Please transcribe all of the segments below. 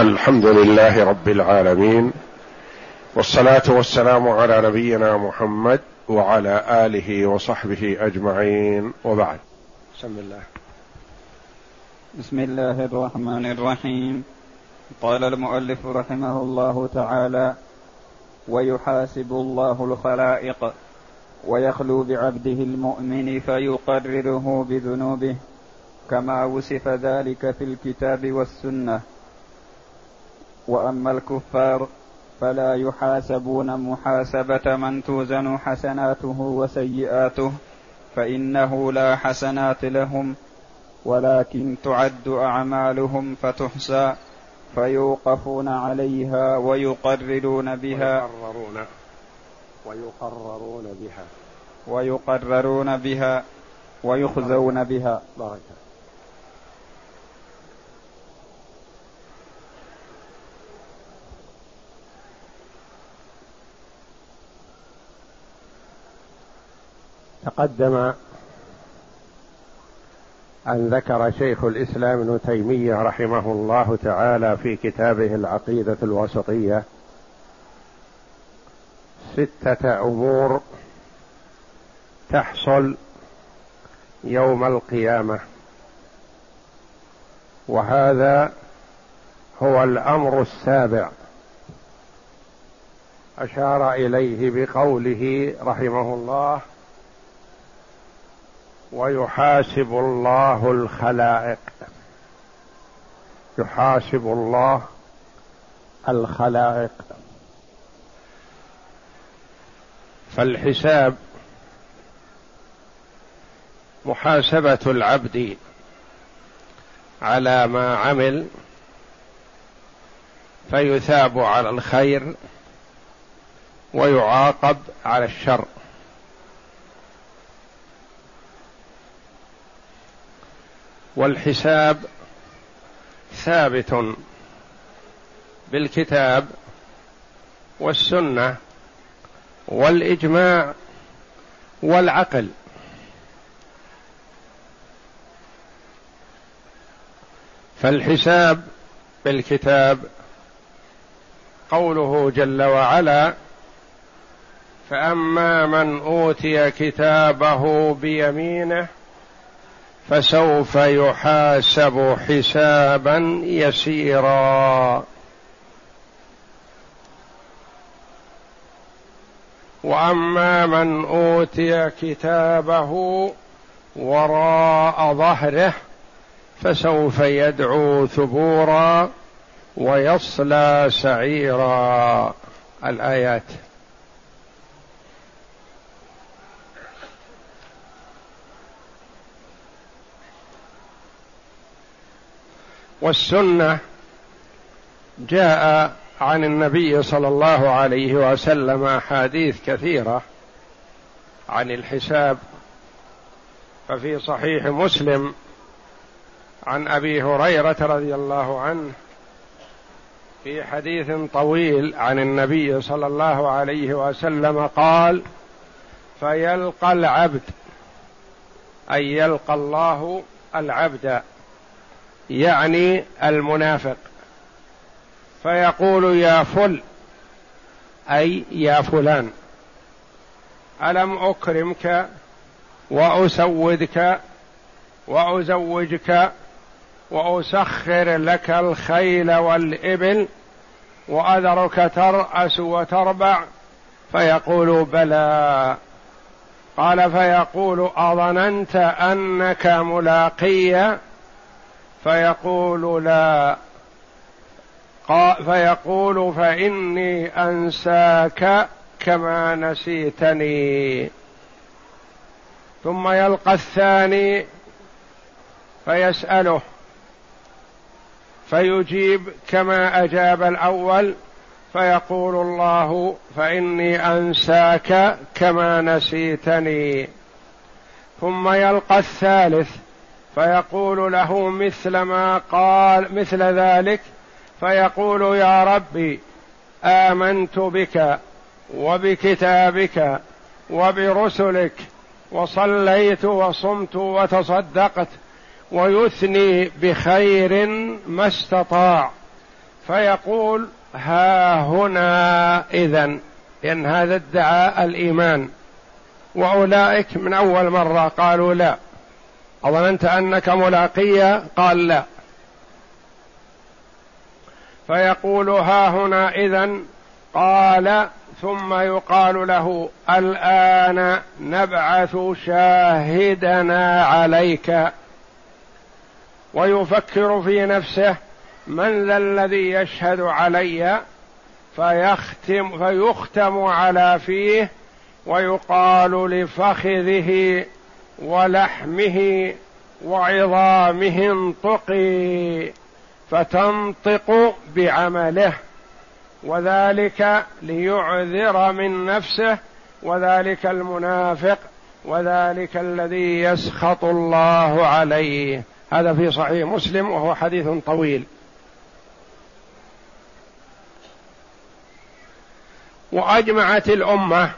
الحمد لله رب العالمين والصلاة والسلام على نبينا محمد وعلى آله وصحبه أجمعين وبعد. بسم الله. بسم الله الرحمن الرحيم. قال المؤلف رحمه الله تعالى ويحاسب الله الخلائق ويخلو بعبده المؤمن فيقرره بذنوبه كما وصف ذلك في الكتاب والسنة. وأما الكفار فلا يحاسبون محاسبة من توزن حسناته وسيئاته فإنه لا حسنات لهم ولكن تعد أعمالهم فتحصى فيوقفون عليها ويقررون بها. ويقررون ويقررون بها. ويقررون بها ويخزون بها. بارك تقدم أن ذكر شيخ الإسلام ابن تيمية رحمه الله تعالى في كتابه العقيدة الوسطية ستة أمور تحصل يوم القيامة. وهذا هو الأمر السابع. أشار إليه بقوله رحمه الله ويحاسب الله الخلائق. يحاسب الله الخلائق. فالحساب محاسبة العبد على ما عمل فيثاب على الخير ويعاقب على الشر. والحساب ثابت بالكتاب والسنة والإجماع والعقل. فالحساب بالكتاب قوله جل وعلا فأما من أوتي كتابه بيمينه فسوف يحاسب حسابا يسيرا. وأما من أوتي كتابه وراء ظهره فسوف يدعو ثبورا ويصلى سعيرا. الآيات. والسنة جاء عن النبي صلى الله عليه وسلم أحاديث كثيرة عن الحساب ففي صحيح مسلم عن أبي هريرة رضي الله عنه في حديث طويل عن النبي صلى الله عليه وسلم قال فيلقى العبد أي يلقى الله العبد. يعني المنافق. فيقول يا فل أي يا فلان ألم أكرمك وأسودك وأزوجك وأسخر لك الخيل والإبل وأذرك ترأس وتربع؟ فيقول بلى. قال فيقول أظننت أنك ملاقي فيقول لا. فيقول فإني أنساك كما نسيتني. ثم يلقى الثاني فيسأله. فيجيب كما أجاب الأول فيقول الله فإني أنساك كما نسيتني. ثم يلقى الثالث فيقول له مثل ما قال مثل ذلك فيقول يا ربي آمنت بك وبكتابك وبرسلك وصليت وصمت وتصدقت ويثني بخير ما استطاع. فيقول ها هنا إذا لأن هذا ادعى الإيمان. وأولئك من أول مرة قالوا لا. أظننت أنك ملاقية قال لا. فيقول ها هنا إذا قال ثم يقال له الآن نبعث شاهدنا عليك. ويفكر في نفسه من ذا الذي يشهد علي. فيختم فيختم على فيه ويقال لفخذه ولحمه وعظامه انطقي فتنطق بعمله. وذلك ليعذر من نفسه وذلك المنافق وذلك الذي يسخط الله عليه. هذا في صحيح مسلم وهو حديث طويل. وأجمعت الأمة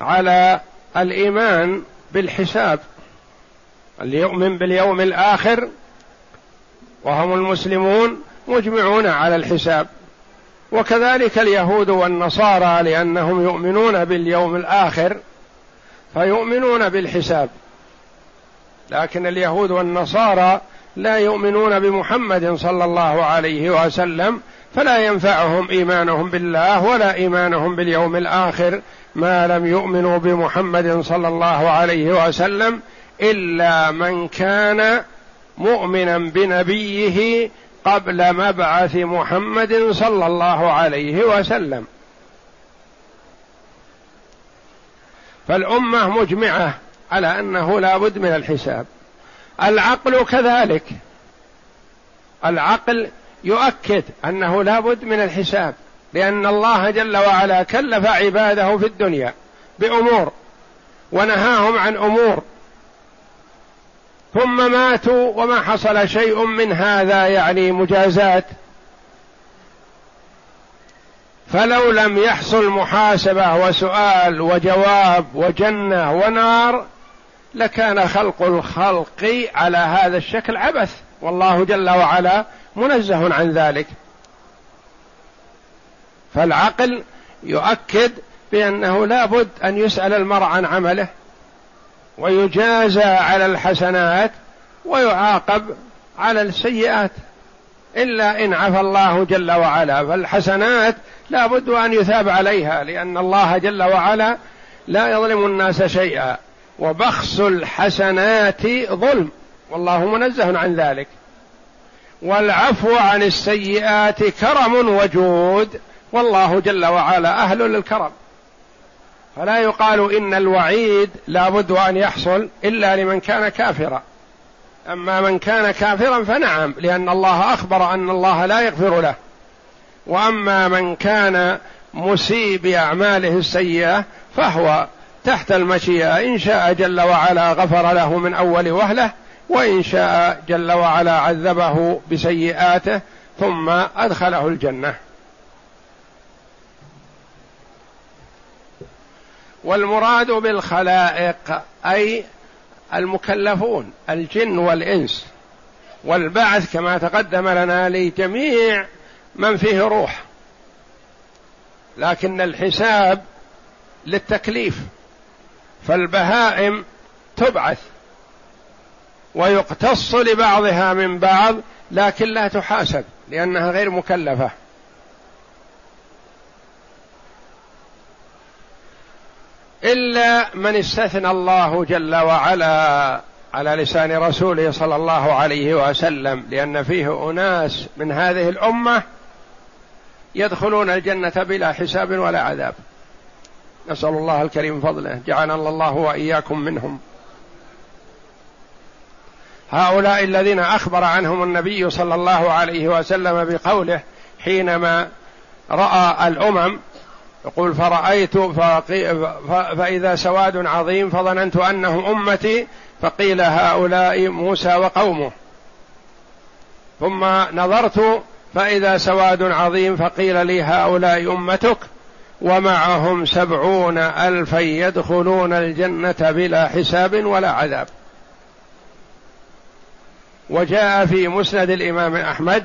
على الإيمان بالحساب اللي يؤمن باليوم الآخر وهم المسلمون مجمعون على الحساب. وكذلك اليهود والنصارى لأنهم يؤمنون باليوم الآخر فيؤمنون بالحساب. لكن اليهود والنصارى لا يؤمنون بمحمد صلى الله عليه وسلم فلا ينفعهم إيمانهم بالله ولا إيمانهم باليوم الآخر ما لم يؤمنوا بمحمد صلى الله عليه وسلم إلا من كان مؤمنا بنبيه قبل مبعث محمد صلى الله عليه وسلم. فالأمة مجمعة على أنه لا بد من الحساب. العقل كذلك. العقل يؤكد أنه لا بد من الحساب. لأن الله جل وعلا كلف عباده في الدنيا بأمور ونهاهم عن أمور. ثم ماتوا وما حصل شيء من هذا يعني مجازات. فلو لم يحصل محاسبة وسؤال وجواب وجنة ونار لكان خلق الخلق على هذا الشكل عبث. والله جل وعلا منزه عن ذلك. فالعقل يؤكد بأنه لا بد أن يسأل المرء عن عمله ويجازى على الحسنات ويعاقب على السيئات إلا إن عفى الله جل وعلا. فالحسنات لا بد أن يثاب عليها لأن الله جل وعلا لا يظلم الناس شيئا. وبخس الحسنات ظلم والله منزه عن ذلك. والعفو عن السيئات كرم وجود والله جل وعلا أهل للكرم. فلا يقال إن الوعيد لا بد أن يحصل إلا لمن كان كافرا. أما من كان كافرا فنعم لأن الله أخبر أن الله لا يغفر له. وأما من كان مسيء بأعماله السيئة فهو تحت المشيئة. إن شاء جل وعلا غفر له من أول وهلة وإن شاء جل وعلا عذبه بسيئاته ثم أدخله الجنة. والمراد بالخلائق أي المكلفون الجن والإنس. والبعث كما تقدم لنا لجميع من فيه روح. لكن الحساب للتكليف. فالبهائم تبعث ويقتص لبعضها من بعض لكن لا تحاسب لأنها غير مكلفة. إلا من استثنى الله جل وعلا على لسان رسوله صلى الله عليه وسلم لأن فيه أناس من هذه الأمة يدخلون الجنة بلا حساب ولا عذاب. نسأل الله الكريم فضله جعلنا الله وإياكم منهم. هؤلاء الذين أخبر عنهم النبي صلى الله عليه وسلم بقوله حينما رأى الأمم يقول فرأيت فإذا سواد عظيم فظننت أنهم أمتي فقيل هؤلاء موسى وقومه. ثم نظرت فإذا سواد عظيم فقيل لي هؤلاء أمتك ومعهم سبعون ألفا يدخلون الجنة بلا حساب ولا عذاب. وجاء في مسند الإمام أحمد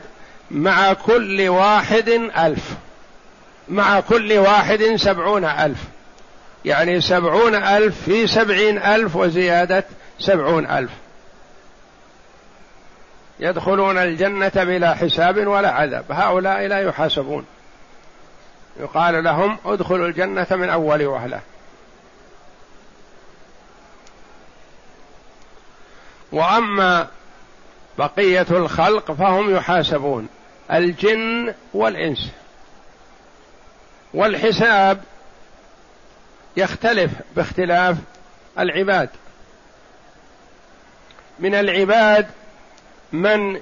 مع كل واحد ألف. مع كل واحد سبعون ألف. يعني سبعون ألف في سبعين ألف وزيادة سبعون ألف. يدخلون الجنة بلا حساب ولا عذاب. هؤلاء لا يحاسبون. يقال لهم ادخلوا الجنة من أول وهلة. وأما بقية الخلق فهم يحاسبون. الجن والإنس. والحساب يختلف باختلاف العباد. من العباد من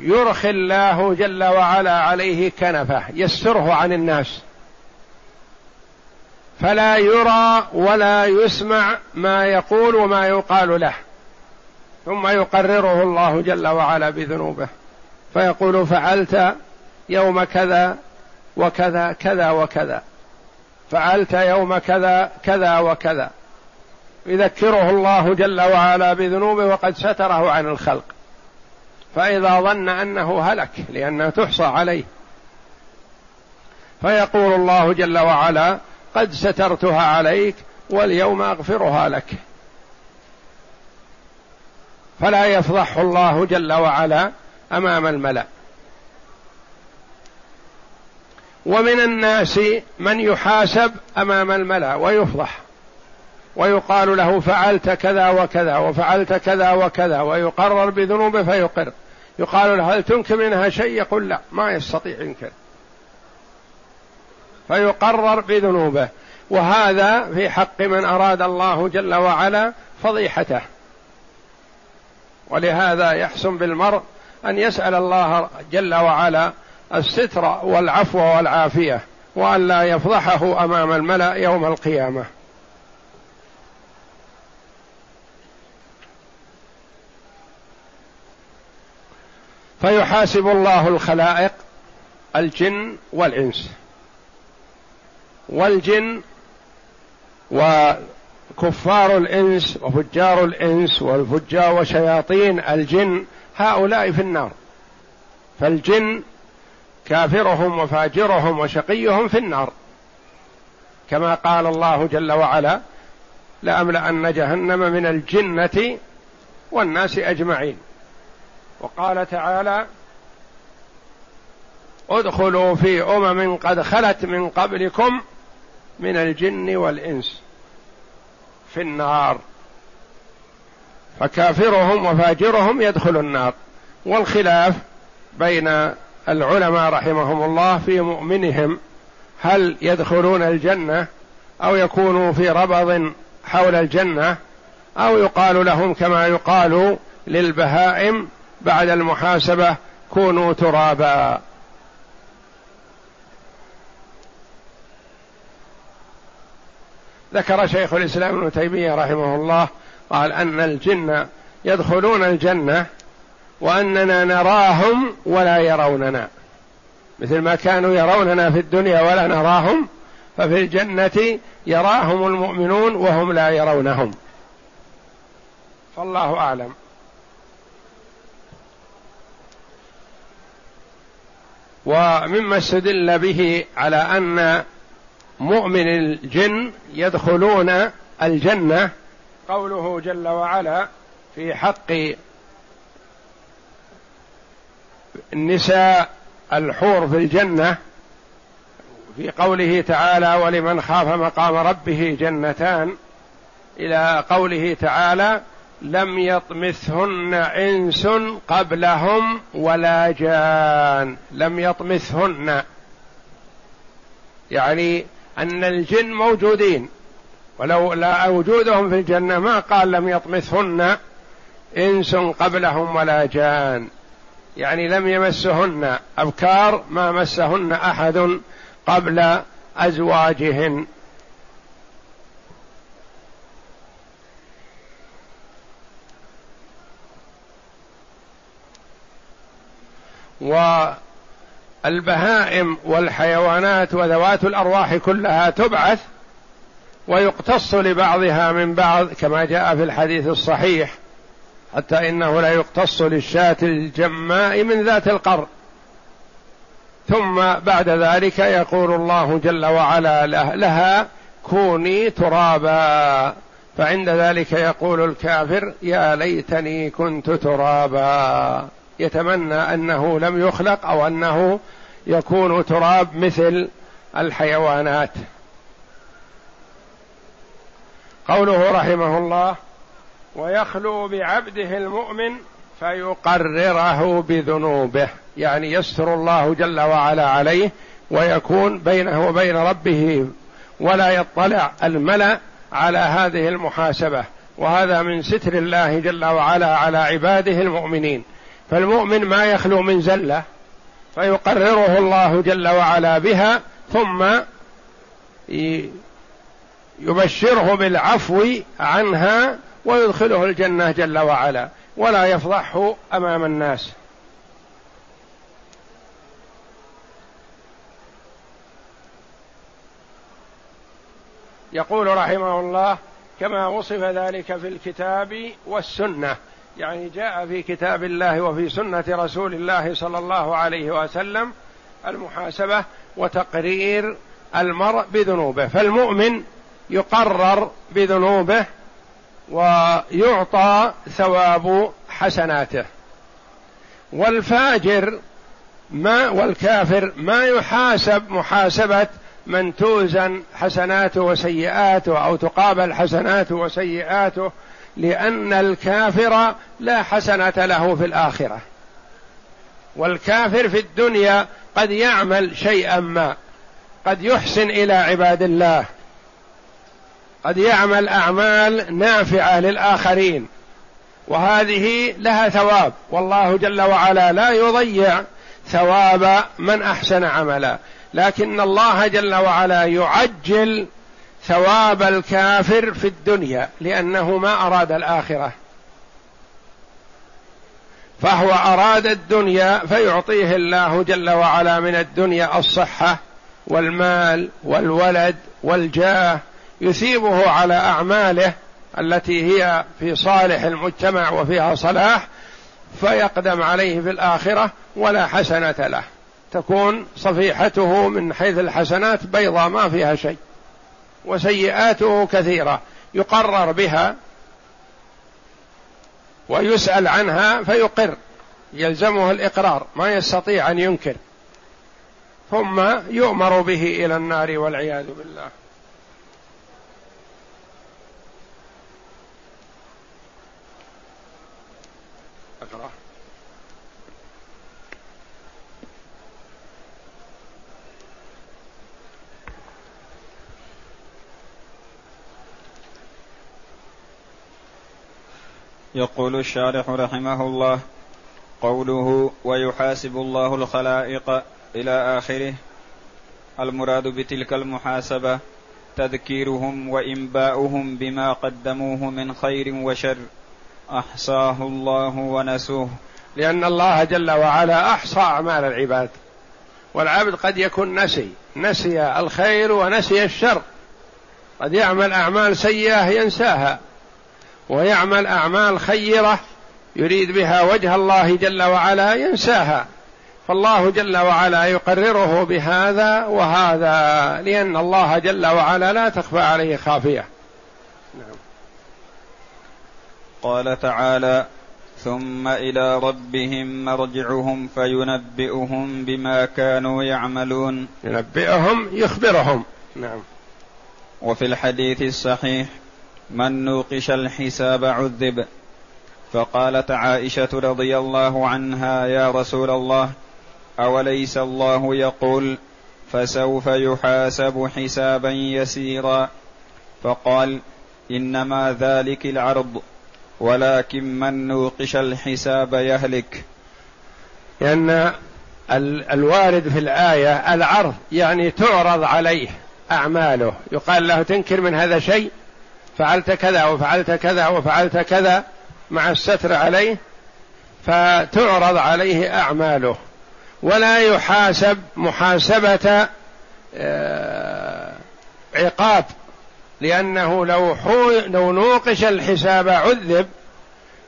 يرخي الله جل وعلا عليه كنفه يستره عن الناس. فلا يرى ولا يسمع ما يقول وما يقال له. ثم يقرره الله جل وعلا بذنوبه. فيقول فعلت يوم كذا وكذا كذا وكذا. فعلت يوم كذا كذا وكذا. يذكره الله جل وعلا بذنوبه وقد ستره عن الخلق. فإذا ظن أنه هلك لأنها تحصى عليه. فيقول الله جل وعلا قد سترتها عليك واليوم أغفرها لك. فلا يفضحه الله جل وعلا أمام الملأ. ومن الناس من يحاسب أمام الملأ ويفضح ويقال له فعلت كذا وكذا وفعلت كذا وكذا ويقرر بذنوبه فيقر. يقال له هل تنكر منها شيء؟ يقول لا ما يستطيع ينكر. فيقرر بذنوبه. وهذا في حق من أراد الله جل وعلا فضيحته. ولهذا يحسن بالمرء أن يسأل الله جل وعلا الستر والعفو والعافية وأن لا يفضحه أمام الملأ يوم القيامة. فيحاسب الله الخلائق الجن والإنس. والجن وكفار الإنس وفجار الإنس والفجار وشياطين الجن هؤلاء في النار. فالجن كافرهم وفاجرهم وشقيهم في النار. كما قال الله جل وعلا لأملأن جهنم من الجنة والناس أجمعين. وقال تعالى ادخلوا في أمم قد خلت من قبلكم من الجن والإنس في النار. فكافرهم وفاجرهم يدخل النار. والخلاف بين العلماء رحمهم الله في مؤمنهم هل يدخلون الجنة أو يكونوا في ربض حول الجنة أو يقال لهم كما يقال للبهائم بعد المحاسبة كونوا ترابا. ذكر شيخ الإسلام ابن تيمية رحمه الله قال أن الجن يدخلون الجنة وأننا نراهم ولا يروننا. مثل ما كانوا يروننا في الدنيا ولا نراهم ففي الجنة يراهم المؤمنون وهم لا يرونهم. فالله أعلم. ومما استدل به على أن مؤمن الجن يدخلون الجنة قوله جل وعلا في حق النساء الحور في الجنة في قوله تعالى ولمن خاف مقام ربه جنتان إلى قوله تعالى لم يطمثهن إنس قبلهم ولا جان لم يطمثهن. يعني أن الجن موجودين ولو لا وجودهم في الجنة ما قال لم يطمثهن إنس قبلهم ولا جان. يعني لم يمسهن أبكار ما مسهن أحد قبل أزواجهن. والبهائم والحيوانات وذوات الأرواح كلها تبعث ويقتص لبعضها من بعض كما جاء في الحديث الصحيح. حتى إنه لا يقتص للشاة الجماء من ذات القر. ثم بعد ذلك يقول الله جل وعلا لها كوني ترابا. فعند ذلك يقول الكافر يا ليتني كنت ترابا. يتمنى أنه لم يخلق أو أنه يكون تراب مثل الحيوانات. قوله رحمه الله ويخلو بعبده المؤمن فيقرره بذنوبه يعني يستر الله جل وعلا عليه ويكون بينه وبين ربه ولا يطلع الملأ على هذه المحاسبة. وهذا من ستر الله جل وعلا على عباده المؤمنين. فالمؤمن ما يخلو من زلة فيقرره الله جل وعلا بها ثم يبشره بالعفو عنها ويدخله الجنة جل وعلا ولا يفضحه أمام الناس. يقول رحمه الله كما وصف ذلك في الكتاب والسنة يعني جاء في كتاب الله وفي سنة رسول الله صلى الله عليه وسلم المحاسبة وتقرير المرء بذنوبه. فالمؤمن يقرر بذنوبه ويعطى ثواب حسناته. والفاجر ما والكافر ما يحاسب محاسبة من توزن حسناته وسيئاته أو تقابل حسناته وسيئاته لأن الكافر لا حسنة له في الآخرة. والكافر في الدنيا قد يعمل شيئا ما قد يحسن إلى عباد الله. قد يعمل أعمال نافعة للآخرين وهذه لها ثواب. والله جل وعلا لا يضيع ثواب من أحسن عملا. لكن الله جل وعلا يعجل ثواب الكافر في الدنيا لأنه ما أراد الآخرة. فهو أراد الدنيا فيعطيه الله جل وعلا من الدنيا الصحة والمال والولد والجاه يثيبه على أعماله التي هي في صالح المجتمع وفيها صلاح فيقدم عليه في الآخرة ولا حسنة له. تكون صفيحته من حيث الحسنات بيضاء ما فيها شيء. وسيئاته كثيرة. يقرر بها ويسأل عنها فيقر. يلزمه الإقرار. ما يستطيع أن ينكر. ثم يؤمر به إلى النار والعياذ بالله. يقول الشارح رحمه الله قوله ويحاسب الله الخلائق إلى آخره. المراد بتلك المحاسبة تذكيرهم وإنباؤهم بما قدموه من خير وشر. أحصاه الله ونسوه. لأن الله جل وعلا أحصى أعمال العباد. والعبد قد يكون نسي. نسي الخير ونسي الشر. قد يعمل أعمال سيئة ينساها. ويعمل أعمال خيرة يريد بها وجه الله جل وعلا ينساها. فالله جل وعلا يقرره بهذا وهذا لأن الله جل وعلا لا تخفى عليه خافية. نعم. قال تعالى ثم إلى ربهم مرجعهم فينبئهم بما كانوا يعملون. ينبئهم يخبرهم. نعم. وفي الحديث الصحيح من نوقش الحساب عذب. فقالت عائشة رضي الله عنها يا رسول الله أوليس الله يقول فسوف يحاسب حسابا يسيرا؟ فقال إنما ذلك العرض ولكن من نوقش الحساب يهلك. لأن الوارد في الآية العرض يعني تعرض عليه أعماله. يقال له تنكر من هذا شيء فعلت كذا وفعلت كذا وفعلت كذا مع الستر عليه فتعرض عليه أعماله. ولا يحاسب محاسبة آه، عقاب لأنه لو لو نوقش الحساب عذب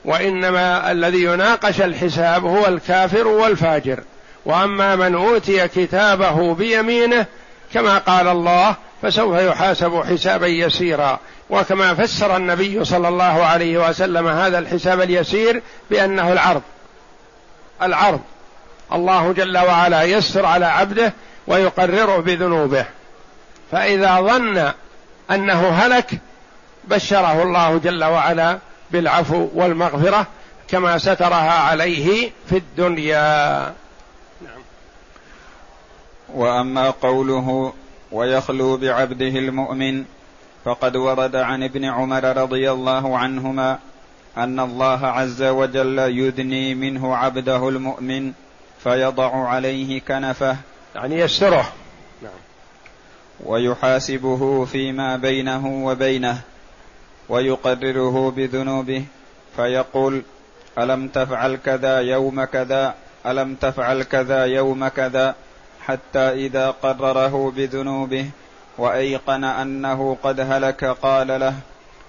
وإنما الذي يناقش الحساب هو الكافر والفاجر. وأما من أوتي كتابه بيمينه كما قال الله فسوف يحاسب حسابا يسيرا. وكما فسر النبي صلى الله عليه وسلم هذا الحساب اليسير بأنه العرض. العرض. الله جل وعلا يسر على عبده ويقرره بذنوبه. فإذا ظن أنه هلك بشره الله جل وعلا بالعفو والمغفرة كما سترها عليه في الدنيا. نعم. وأما قوله ويخلو بعبده المؤمن فقد ورد عن ابن عمر رضي الله عنهما أن الله عز وجل يدني منه عبده المؤمن فيضع عليه كنفه يعني يستره نعم. ويحاسبه فيما بينه وبينه ويقرره بذنوبه فيقول ألم تفعل كذا يوم كذا؟ ألم تفعل كذا يوم كذا؟ حتى إذا قرره بذنوبه وأيقن أنه قد هلك قال له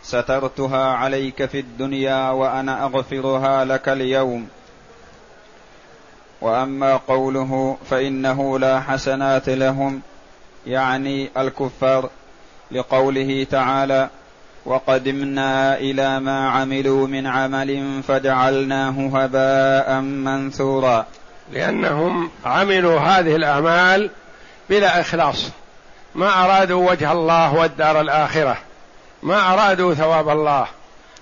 سترتها عليك في الدنيا وأنا أغفرها لك اليوم. وأما قوله فإنه لا حسنات لهم يعني الكفار لقوله تعالى وقدمنا إلى ما عملوا من عمل فجعلناه هباء منثورا. لأنهم عملوا هذه الأعمال بلا إخلاص. ما أرادوا وجه الله والدار الآخرة ما أرادوا ثواب الله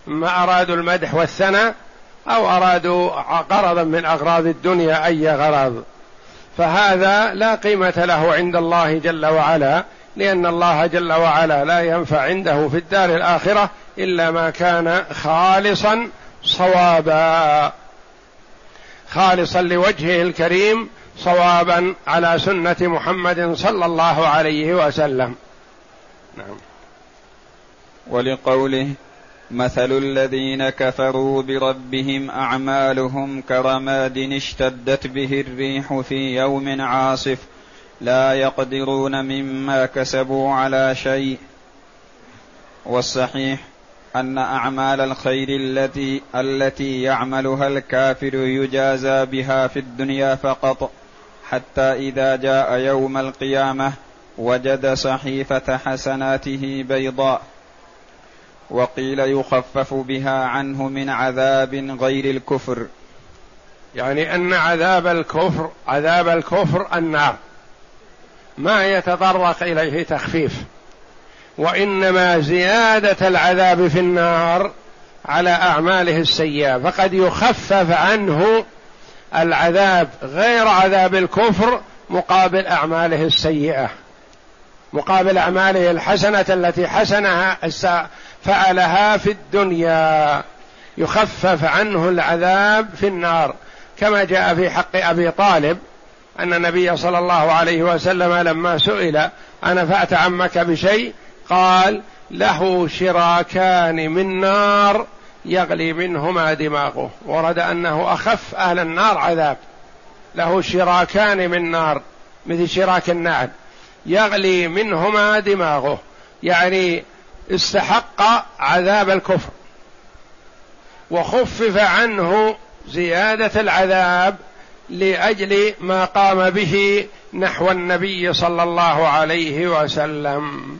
ما أرادوا المدح والثناء أو أرادوا غرضا من أغراض الدنيا أي غرض. فهذا لا قيمة له عند الله جل وعلا لأن الله جل وعلا لا ينفع عنده في الدار الآخرة إلا ما كان خالصا صوابا. خالصا لوجهه الكريم صوابا على سنة محمد صلى الله عليه وسلم. نعم. ولقوله مثل الذين كفروا بربهم أعمالهم كرماد اشتدت به الريح في يوم عاصف لا يقدرون مما كسبوا على شيء. والصحيح أن أعمال الخير التي التي يعملها الكافر يجازى بها في الدنيا فقط. حتى إذا جاء يوم القيامة وجد صحيفة حسناته بيضاء وقيل يخفف بها عنه من عذاب غير الكفر. يعني أن عذاب الكفر عذاب الكفر النار. ما يتطرق إليه تخفيف. وإنما زيادة العذاب في النار على أعماله السيئة. فقد يخفف عنه العذاب غير عذاب الكفر مقابل أعماله السيئة. مقابل أعماله الحسنة التي حسنها فعلها في الدنيا. يخفف عنه العذاب في النار. كما جاء في حق أبي طالب أن النبي صلى الله عليه وسلم لما سئل انفعت عمك بشيء؟ قال له شراكان من نار. يغلي منهما دماغه. ورد أنه أخف أهل النار عذاب. له شراكان من نار مثل شراك النعل. يغلي منهما دماغه. يعني استحق عذاب الكفر. وخفف عنه زيادة العذاب لأجل ما قام به نحو النبي صلى الله عليه وسلم.